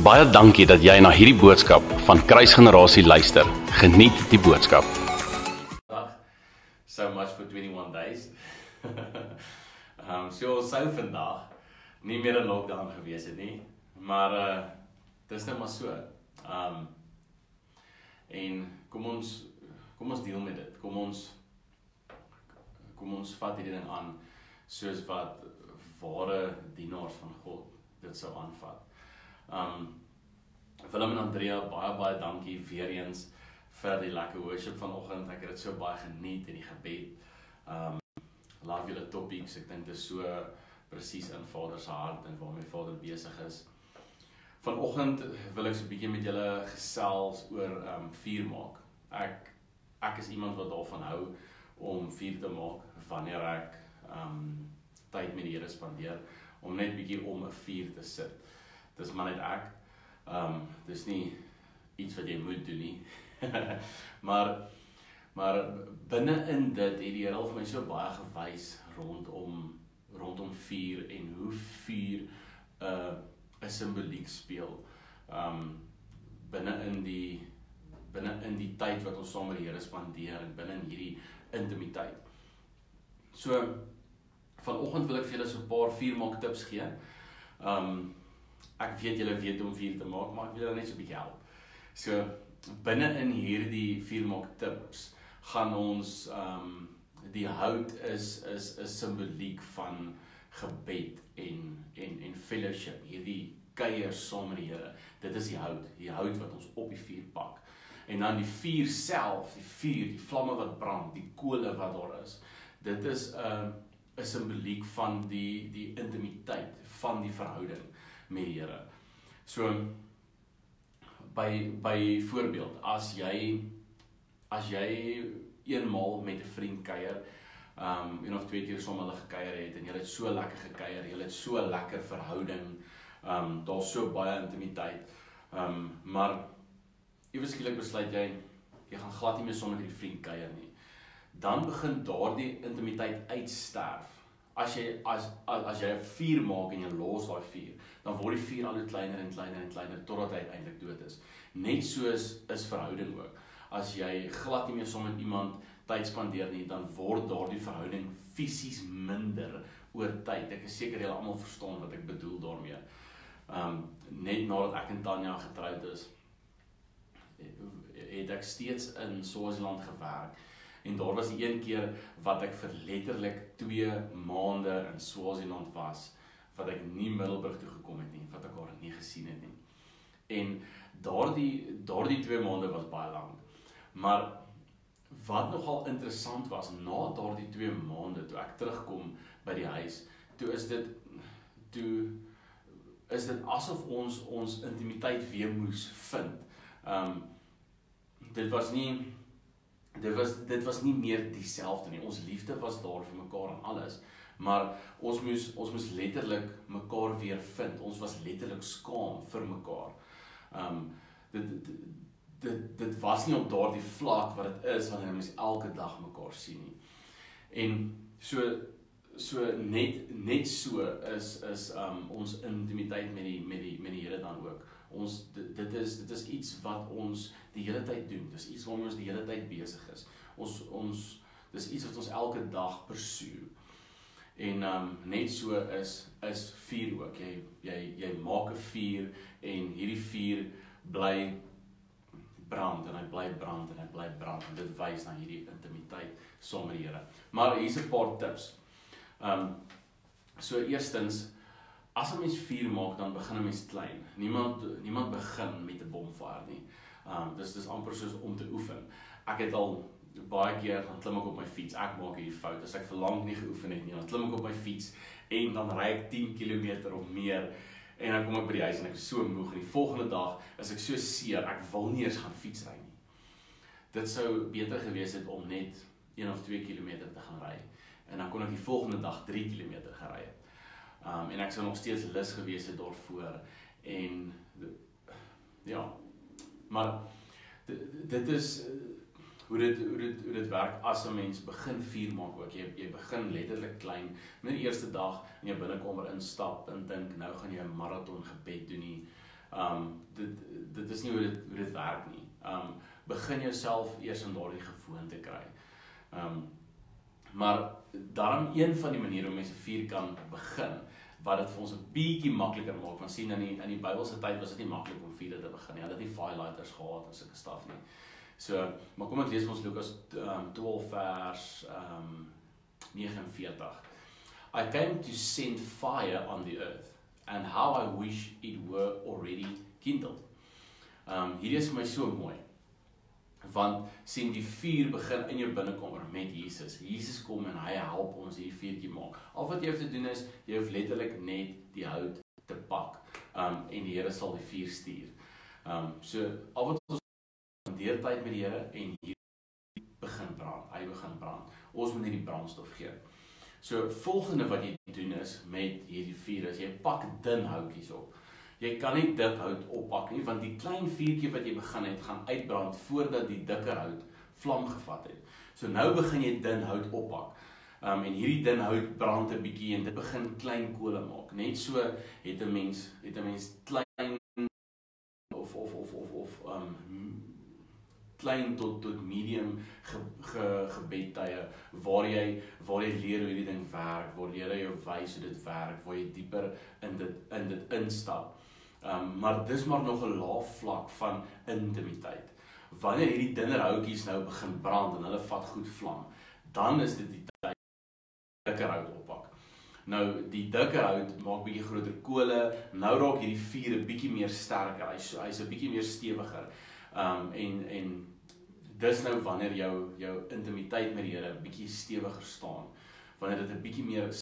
Baie dankie dat jy na hierdie boodskap van Kruisgenerasie luister. Geniet die boodskap. So much for 21 days. Ehm um, so sou vandag nie meer 'n lockdown gewees het nie, maar uh dis net maar so. Ehm um, en kom ons kom ons deel met dit. Kom ons kom ons vat hierdie ding aan soos wat ware dienaars van God dit sou aanvat. Um Willem en Andrea, baie baie dankie weer eens vir die lekker worship vanoggend. Ek het dit so baie geniet in die gebed. Um love julle topics. Ek dink dit is so presies in Vader se hart en waarmee Vader besig is. Vanoggend wil ek so 'n bietjie met julle gesels oor um vuur maak. Ek ek is iemand wat daarvan hou om vuur te maak wanneer ek um tyd met die Here spandeer om net bietjie om 'n vuur te sit. Dis maar net ek. Um dis nie iets wat jy moet doen nie. maar maar binne in dit het die Here al vir my so baie gewys rondom rondom vuur en hoe vuur 'n uh, 'n simboliek speel. Um binne in die binne in die tyd wat ons saam met die Here spandeer en binne in hierdie intimiteit. So vanoggend wil ek vir julle so 'n paar vuurmaak tips gee. Um ek weet julle weet om vuur te maak, maar ek wil julle net so 'n bietjie help. So binne in hierdie vuurmaak tips gaan ons um die hout is is 'n simboliek van gebed en en en fellowship. Hierdie kuier saam met die Here. Dit is die hout, die hout wat ons op die vuur pak. En dan die vuur self, die vuur, die vlamme wat brand, die kole wat daar is. Dit is 'n uh, 'n simboliek van die die intimiteit van die verhouding met die Here. So by by voorbeeld, as jy as jy eenmaal met 'n vriend kuier, um een of twee keer saam hulle gekuier het en jy het so lekker gekuier, jy het so lekker verhouding, um daar's so baie intimiteit. Um maar iewers skielik besluit jy jy gaan glad nie meer saam met hierdie vriend kuier nie. Dan begin daardie intimiteit uitsterf as jy as as, as jy 'n vuur maak en jy los daai vuur, dan word die vuur al hoe kleiner en kleiner en kleiner totdat hy uiteindelik dood is. Net soos is verhouding ook. As jy glad nie meer saam met iemand tyd spandeer nie, dan word daardie verhouding fisies minder oor tyd. Ek is seker julle almal verstaan wat ek bedoel daarmee. Um net nadat ek en Tanya getroud is, het ek steeds in Swaziland gewerk En daar was die een keer wat ek vir letterlik 2 maande in Swaziland was wat ek nie Middelburg toe gekom het nie, wat ek haar nie gesien het nie. En daardie daardie 2 maande was baie lank. Maar wat nogal interessant was na daardie 2 maande toe ek terugkom by die huis, toe is dit toe is dit asof ons ons intimiteit weer moes vind. Um dit was nie dit was dit was nie meer dieselfde nie. Ons liefde was daar vir mekaar en alles, maar ons moes ons moes letterlik mekaar weer vind. Ons was letterlik skaam vir mekaar. Um dit dit dit, dit was nie op daardie vlak wat dit is wanneer ons elke dag mekaar sien nie. En so so net net so is is um ons intimiteit met die met die met die Here dan ook ons dit, dit is dit is iets wat ons die hele tyd doen. Dis iets waarmee ons die hele tyd besig is. Ons ons dis iets wat ons elke dag pursue. En um net so is is vuur ook. Jy jy jy maak 'n vuur en hierdie vuur bly brand en hy bly brand en hy bly brand en dit wys na hierdie intimiteit saam met die Here. Maar hier's 'n paar tips. Um so eerstens as 'n mens vuur maak, dan begin 'n mens klein. Niemand niemand begin met 'n bonfire nie. Um dis dis amper soos om te oefen. Ek het al baie keer dan klim ek op my fiets. Ek maak hierdie fout. As ek vir lank nie geoefen het nie, dan klim ek op my fiets en dan ry ek 10 km of meer en dan kom ek by die huis en ek is so moeg en die volgende dag is ek so seer, ek wil nie eens gaan fietsry nie. Dit sou beter gewees het om net 1 of 2 km te gaan ry en dan kon ek die volgende dag 3 km gery het. Um en ek sou nog steeds lus gewees het daarvoor en ja. Maar dit is hoe dit hoe dit hoe dit werk as 'n mens begin vuur maak ook. Jy jy begin letterlik klein. Net die eerste dag en jy binnekamer instap en dink nou gaan jy 'n maraton gebed doen nie. Um dit dit is nie hoe dit hoe dit werk nie. Um begin jouself eers in daardie gewoonte kry. Um maar daarom een van die maniere hoe mense vuur kan begin wat dit vir ons 'n bietjie makliker maak. Want sien in die in die Bybelse tyd was dit nie maklik om vuur te begin nie. Hulle het nie firelighters gehad en sulke staf nie. So, maar kom ek lees ons Lukas um 12 vers um 49. I came to send fire on the earth and how I wish it were already kindled. Um hierdie is vir my so mooi. Want sien die vuur begin in jou binnekamer met Jesus. Jesus kom en hy help ons hierdie vuurtjie maak. Al wat jy hoef te doen is jy hoef letterlik net die hout te pak. Um en die Here sal die vuur stuur. Um so al wat ons deur tyd met die Here en hier begin brand. Hy begin brand. Ons moet net die brandstof gee. So volgende wat jy doen is met hierdie vuur is jy pak dun houtjies op. Jy kan nie dik hout oppak nie want die klein vuurtjie wat jy begin het gaan uitbrand voordat die dikker hout vlam gevat het. So nou begin jy dun hout oppak. Um en hierdie dun hout brand 'n bietjie en dit begin klein kole maak. Net so het 'n mens het 'n mens klein of of of of of um klein tot tot medium ge, ge, gebedtye waar jy waar jy leer hoe die ding werk, waar jy jou wys hoe dit werk, waar jy dieper in dit in dit instap. Ehm um, maar dis maar nog 'n laaf vlak van intimiteit. Wanneer hierdie dinner houtjies nou begin brand en hulle vat goed vlam, dan is dit die tyd dikker hout oppak. Nou die dikker hout maak bietjie groter kole. Nou raak hierdie vuur 'n bietjie meer sterker. Hy's hy's 'n bietjie meer stewiger. Um en en dis nou wanneer jou jou intimiteit met die Here bietjie stewiger staan. Wanneer dit 'n bietjie meer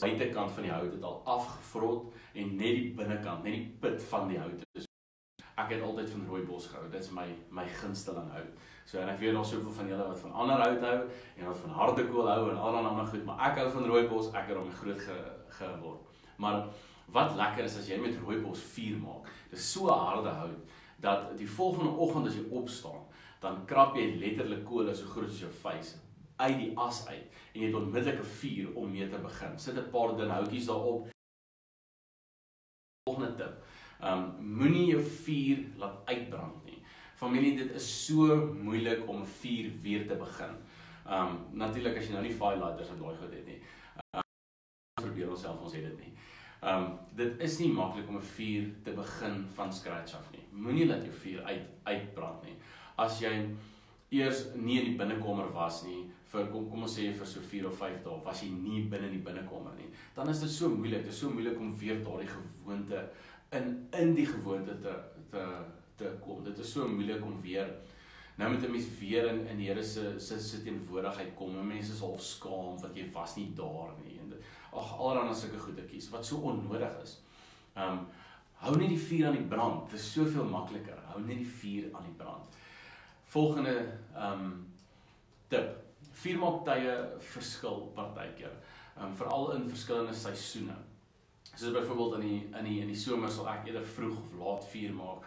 buitekant van die hout het al afgevrot en net die binnekant, net die pit van die hout is. Ek het altyd van rooibos gehou. Dit is my my gunsteling hout. So en ek weet nog soveel van julle wat van ander hout hou en wat van hardekool hou en allerlei ander goed, maar ek hou van rooibos. Ek het hom groot ge, geword. Maar wat lekker is as jy met rooibos vuur maak. Dit is so harde hout dat die volgende oggend as jy opstaan, dan krap jy letterlik kool so groot as jou vuis uit die as uit en jy het onmiddellik 'n vuur om mee te begin. Sit 'n paar dun houtjies daarop. Volgende tip. Um moenie jou vuur laat uitbrand nie. Familie, dit is so moeilik om 'n vuur weer te begin. Um natuurlik as jy nou nie firelighters en daai goed het nie. Um probeer onsself ons het dit nie. Um dit is nie maklik om 'n vuur te begin van scratch af nie. Moenie laat jou vuur uit uitbrand nie. As jy eers nie in die binnekamer was nie, vir kom kom ons sê vir so 4 of 5 dae was jy nie binne in die binnekamer nie. Dan is dit so moeilik, dit is so moeilik om weer daardie gewoonte in in die gewoonte te te te kom. Dit is so moeilik om weer nou met 'n mens weer in in die Here se se se teenwoordigheid kom. Mense is al skaam want jy was nie daar nie. Ag alreeds sulke goedetjies wat so onnodig is. Um hou net die vuur aan die brand. Dit is soveel makliker. Hou net die vuur aan die brand. Volgende um tip Vuurmaaktye verskil partykeer. Ehm um, veral in verskillende seisoene. Soos byvoorbeeld in die in die in die somer sal ek eerder vroeg of laat vuur maak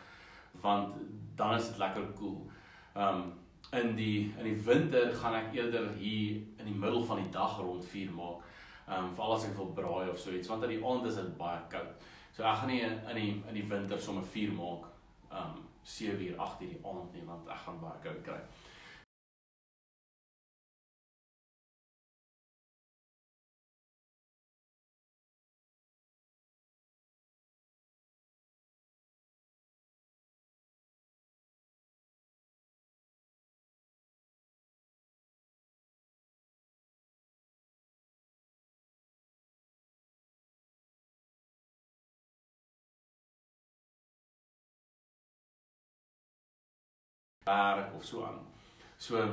want dan is dit lekker koel. Cool. Ehm um, in die in die winter gaan ek eerder hier in die middel van die dag rond vuur maak. Ehm um, veral as ek wil braai of so iets want aan die aand is dit baie koud. So ek gaan nie in die in die winter sommer vuur maak ehm um, 7 uur 8 uur die aand nie want ek gaan baie koud kry. Werk of so aan. So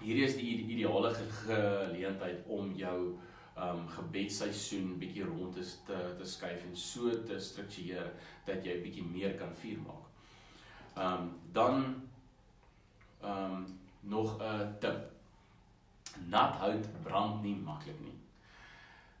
hierdie is die ideale geleentheid om jou um gebedsseisoen bietjie rond te te skuif en so te struktureer dat jy bietjie meer kan vier maak. Um dan um nog 'n tip. Nat hout brand nie maklik nie.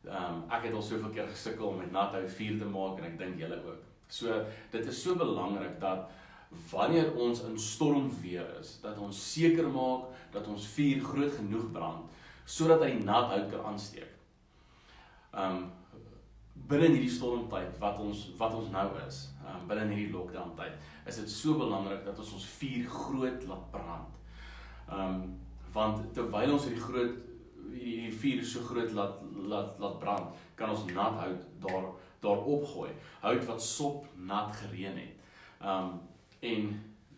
Um ek het al soveel keer gesukkel om met nat hout vuur te maak en ek dink julle ook. So dit is so belangrik dat wanneer ons in stormweer is, dat ons seker maak dat ons vuur groot genoeg brand sodat hy nat hout kan aansteek. Um binne hierdie stormtyd wat ons wat ons nou is, um binne hierdie lockdown tyd, is dit so belangrik dat ons ons vuur groot laat brand. Um want terwyl ons hierdie groot hierdie vuur so groot laat laat laat brand, kan ons nat hout daar daar opgooi. Hout wat sop nat gereën het. Um en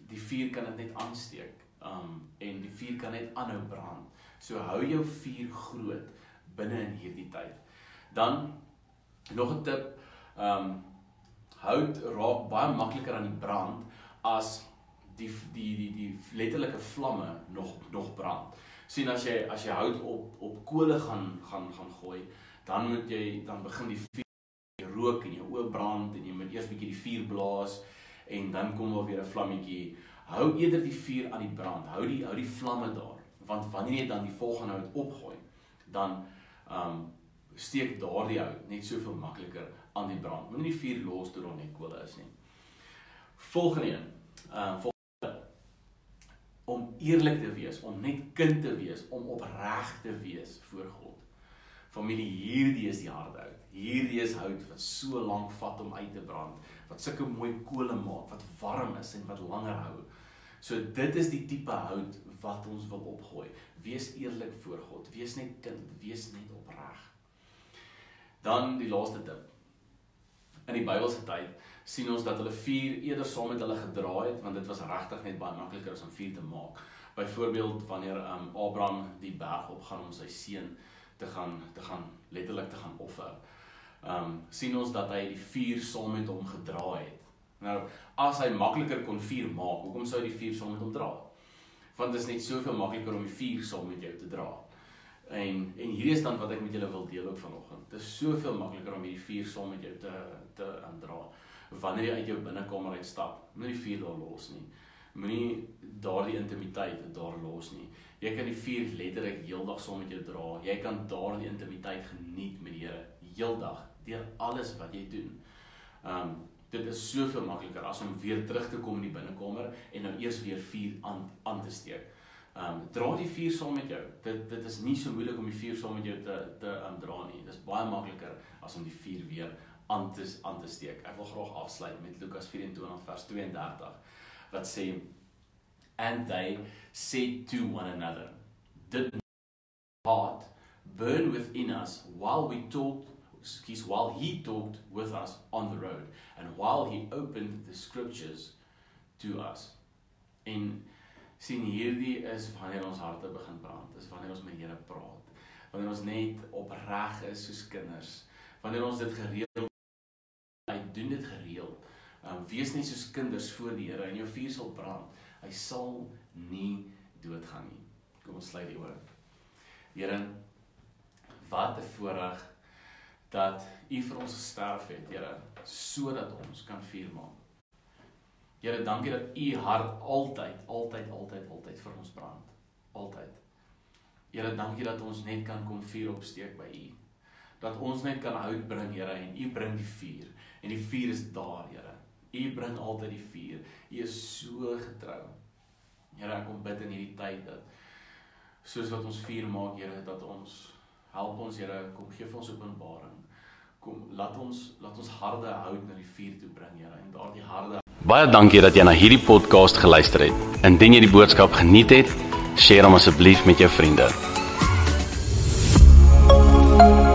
die vuur kan dit net aansteek. Um en die vuur kan net aanhou brand. So hou jou vuur groot binne in hierdie tyd. Dan nog 'n tip, um hout raak baie makliker aan die brand as die die die die letterlike vlamme nog nog brand. sien as jy as jy hout op op kole gaan gaan gaan gooi, dan moet jy dan begin die vuur rook en jou oë brand en jy moet eers bietjie die vuur blaas en dan kom daar weer 'n vlammetjie. Hou eerder die vuur aan die brand. Hou die hou die vlamme daar. Want wanneer jy dan die volgende hout opgooi, dan um steek daardie hout net soveel makliker aan die brand. Moenie die vuur los toe daar net kole is nie. Volgende een. Um volgende om eerlik te wees, om net kind te wees, om opreg te wees voor God. Familie, hierdie is die harde hout. Hierdie is hout wat so lank vat om uit te brand wat sulke mooi kole maak, wat warm is en wat langer hou. So dit is die tipe hout wat ons wil opgooi. Wees eerlik voor God, wees net kind, wees net opreg. Dan die laaste tip. In die Bybelse tyd sien ons dat hulle vuur eerder saam met hulle gedra het want dit was regtig net baie makliker om vuur te maak. Byvoorbeeld wanneer um, Abraham die berg opgaan om sy seun te gaan te gaan letterlik te gaan offer um sien ons dat hy die vuur saam met hom gedra het. Nou, as hy makliker kon vuur maak, hoekom sou hy die vuur saam met hom dra? Want dit is net soveel makliker om die vuur saam met jou te dra. En en hierdie is dan wat ek met julle wil deel ook vanoggend. Dit is soveel makliker om hierdie vuur saam met jou te te aandra. Wanneer jy uit jou binnekamer uitstap, moenie die vuur daar los nie. Moenie daardie intimiteit daar los nie. Jy kan die vuur letterlik heeldag saam met jou dra. Jy kan daardie intimiteit geniet met die Here heeldag deur alles wat jy doen. Um dit is soveel makliker as om weer terug te kom in die binnekamer en nou eers weer vuur aan aan te steek. Um dra die vuur saam met jou. Dit dit is nie so moeilik om die vuur saam met jou te te um, dra nie. Dit is baie makliker as om die vuur weer aan te aan te steek. Ek wil graag afsluit met Lukas 24 vers 32 wat sê and they said to one another did heart burn within us while we talked excuse, while he talked with us on the road and while he opened the scriptures to us. En sien hierdie is wanneer ons harte begin brand. Dis wanneer ons met Here praat. Wanneer ons net opreg is soos kinders. Wanneer ons dit gereeld hy doen dit gereeld. Um wees net soos kinders voor die Here en jou vuur sal brand. Hy sal nie doodgaan nie. Kom ons sluit die ore. Here, wat 'n voorreg dat U vir ons gesterf het, Here, sodat ons kan vuur maak. Here, dankie dat U hart altyd, altyd, altyd, altyd vir ons brand. Altyd. Here, dankie dat ons net kan kom vuur opsteek by U. Dat ons net kan hout bring, Here, en U bring die vuur. En die vuur is daar, Here. U bring altyd die vuur. U is so getrou. Here, ek kom bid in hierdie tyd dat soos wat ons vuur maak, Here, dat ons help ons, Here, kom gee vir ons openbaring. Kom laat ons laat ons harde hout na die vuur toe bring, Here, en daardie harde Baie dankie dat jy na hierdie podcast geluister het. Indien jy die boodskap geniet het, deel hom asseblief met jou vriende. thank you